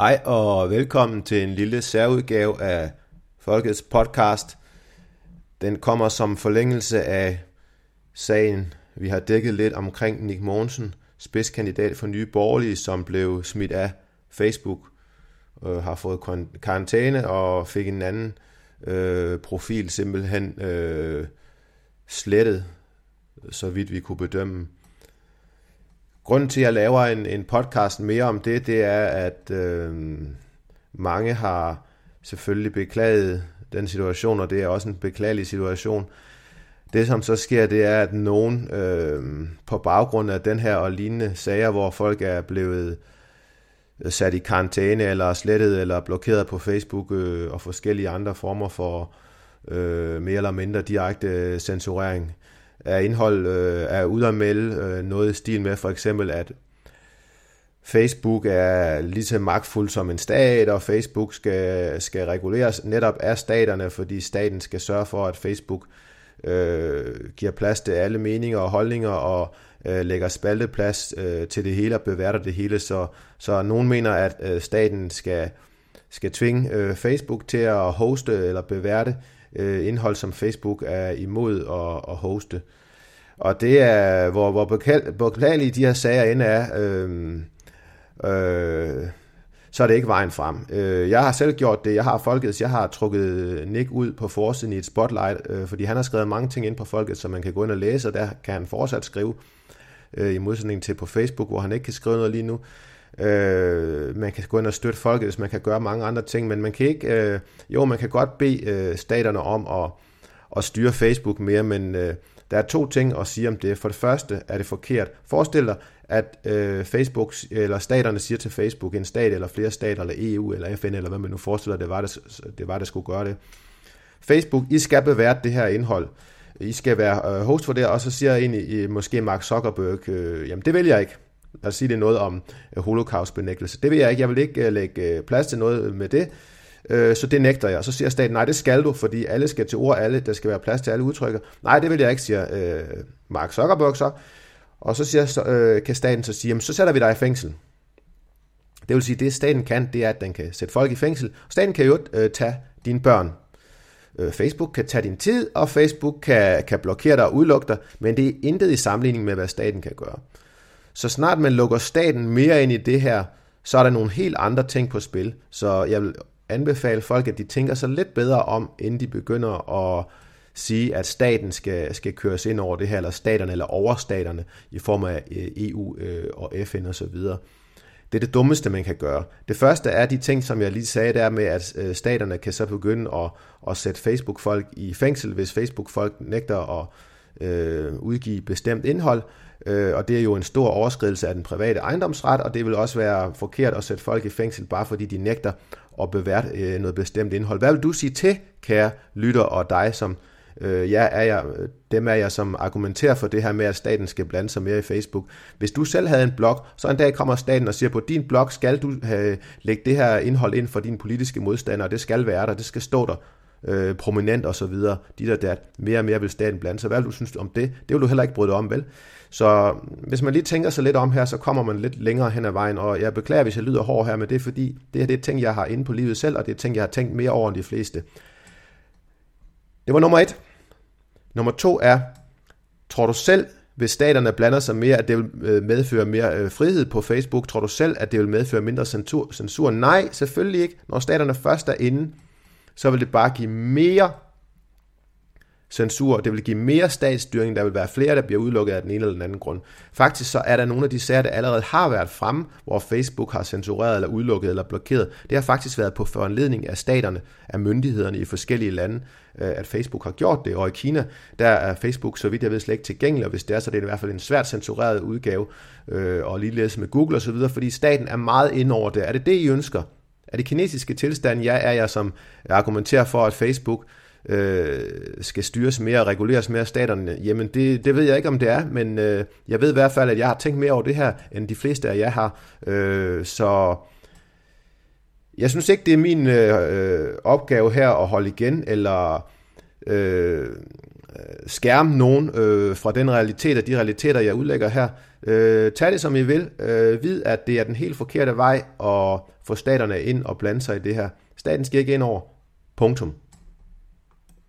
Hej og velkommen til en lille særudgave af Folkets podcast. Den kommer som forlængelse af sagen, vi har dækket lidt omkring Nick Mogensen, spidskandidat for Nye Borgerlige, som blev smidt af Facebook, øh, har fået karantæne og fik en anden øh, profil simpelthen øh, slettet, så vidt vi kunne bedømme. Grunden til, at jeg laver en, en podcast mere om det, det er, at øh, mange har selvfølgelig beklaget den situation, og det er også en beklagelig situation. Det, som så sker, det er, at nogen øh, på baggrund af den her og lignende sager, hvor folk er blevet sat i karantæne, eller slettet, eller blokeret på Facebook, øh, og forskellige andre former for øh, mere eller mindre direkte censurering, af indhold øh, er ude at melde øh, noget i stil med for eksempel, at Facebook er lige så magtfuld som en stat, og Facebook skal, skal reguleres netop af staterne, fordi staten skal sørge for, at Facebook øh, giver plads til alle meninger og holdninger, og øh, lægger spalteplads øh, til det hele og beværter det hele. Så, så nogen mener, at øh, staten skal, skal tvinge øh, Facebook til at hoste eller beværte øh, indhold, som Facebook er imod at, at hoste. Og det er, hvor, hvor beklagelige de her sager end er, øh, øh, så er det ikke vejen frem. Øh, jeg har selv gjort det. Jeg har Folkets, jeg har trukket Nick ud på forsiden i et spotlight, øh, fordi han har skrevet mange ting ind på Folket, som man kan gå ind og læse, og der kan han fortsat skrive, øh, i modsætning til på Facebook, hvor han ikke kan skrive noget lige nu. Øh, man kan gå ind og støtte folket, hvis man kan gøre mange andre ting, men man kan ikke, øh, jo, man kan godt bede øh, staterne om at, at styre Facebook mere, men øh, der er to ting at sige om det. For det første er det forkert. Forestil dig, at øh, Facebook eller staterne siger til Facebook, en stat eller flere stater, eller EU eller FN, eller hvad man nu forestiller, det var, det, det var, det skulle gøre det. Facebook, I skal beværte det her indhold. I skal være øh, host for det, og så siger egentlig måske Mark Zuckerberg, øh, jamen det vil jeg ikke. Lad os sige det noget om holocaustbenægtelse. holocaust-benægtelse. Det vil jeg ikke. Jeg vil ikke øh, lægge øh, plads til noget med det. Øh, så det nægter jeg. Så siger staten, nej, det skal du, fordi alle skal til ord, alle, der skal være plads til alle udtrykker. Nej, det vil jeg ikke, siger øh, Mark Zuckerberg så. Og så siger, så, øh, kan staten så sige, jamen, så sætter vi dig i fængsel. Det vil sige, det staten kan, det er, at den kan sætte folk i fængsel. Staten kan jo øh, tage dine børn. Øh, Facebook kan tage din tid, og Facebook kan, kan blokere dig og udelukke dig, men det er intet i sammenligning med, hvad staten kan gøre. Så snart man lukker staten mere ind i det her, så er der nogle helt andre ting på spil. Så jeg vil anbefale folk, at de tænker sig lidt bedre om, inden de begynder at sige, at staten skal, skal køres ind over det her, eller staterne, eller overstaterne, i form af eh, EU øh, og FN osv. Det er det dummeste, man kan gøre. Det første er de ting, som jeg lige sagde, der med, at øh, staterne kan så begynde at, at sætte Facebook-folk i fængsel, hvis Facebook-folk nægter at øh, udgive bestemt indhold. Øh, og det er jo en stor overskridelse af den private ejendomsret, og det vil også være forkert at sætte folk i fængsel, bare fordi de nægter at beværte øh, noget bestemt indhold. Hvad vil du sige til, kære lytter og dig, som øh, ja, er jeg, dem er jeg, som argumenterer for det her med, at staten skal blande sig mere i Facebook. Hvis du selv havde en blog, så en dag kommer staten og siger, på din blog skal du have, lægge det her indhold ind for dine politiske modstandere, det skal være der, det skal stå der øh, prominent og så videre, de der, der mere og mere vil staten blande sig. Hvad vil du synes om det? Det vil du heller ikke bryde dig om, vel? Så hvis man lige tænker sig lidt om her, så kommer man lidt længere hen ad vejen, og jeg beklager, hvis jeg lyder hård her, men det er fordi, det her det er ting, jeg har inde på livet selv, og det er ting, jeg har tænkt mere over end de fleste. Det var nummer et. Nummer to er, tror du selv, hvis staterne blander sig mere, at det vil øh, medføre mere øh, frihed på Facebook? Tror du selv, at det vil medføre mindre censur? censur? Nej, selvfølgelig ikke. Når staterne først er inde, så vil det bare give mere censur, det vil give mere statsstyring, der vil være flere, der bliver udelukket af den ene eller den anden grund. Faktisk så er der nogle af de sager, der allerede har været frem, hvor Facebook har censureret eller udelukket eller blokeret. Det har faktisk været på foranledning af staterne, af myndighederne i forskellige lande, øh, at Facebook har gjort det. Og i Kina, der er Facebook, så vidt jeg ved, slet ikke tilgængelig, og hvis det er, så det er det i hvert fald en svært censureret udgave, øh, og ligeledes med Google osv., fordi staten er meget ind over det. Er det det, I ønsker? Er det kinesiske tilstand? jeg er jeg som argumenterer for, at Facebook øh, skal styres mere og reguleres mere af staterne? Jamen, det, det ved jeg ikke, om det er, men øh, jeg ved i hvert fald, at jeg har tænkt mere over det her, end de fleste af jer har. Øh, så jeg synes ikke, det er min øh, øh opgave her at holde igen, eller øh, Øh, skærme nogen øh, fra den realitet og de realiteter, jeg udlægger her. Øh, tag det som I vil. Øh, vid, at det er den helt forkerte vej at få staterne ind og blande sig i det her. Staten skal ikke ind over. Punktum.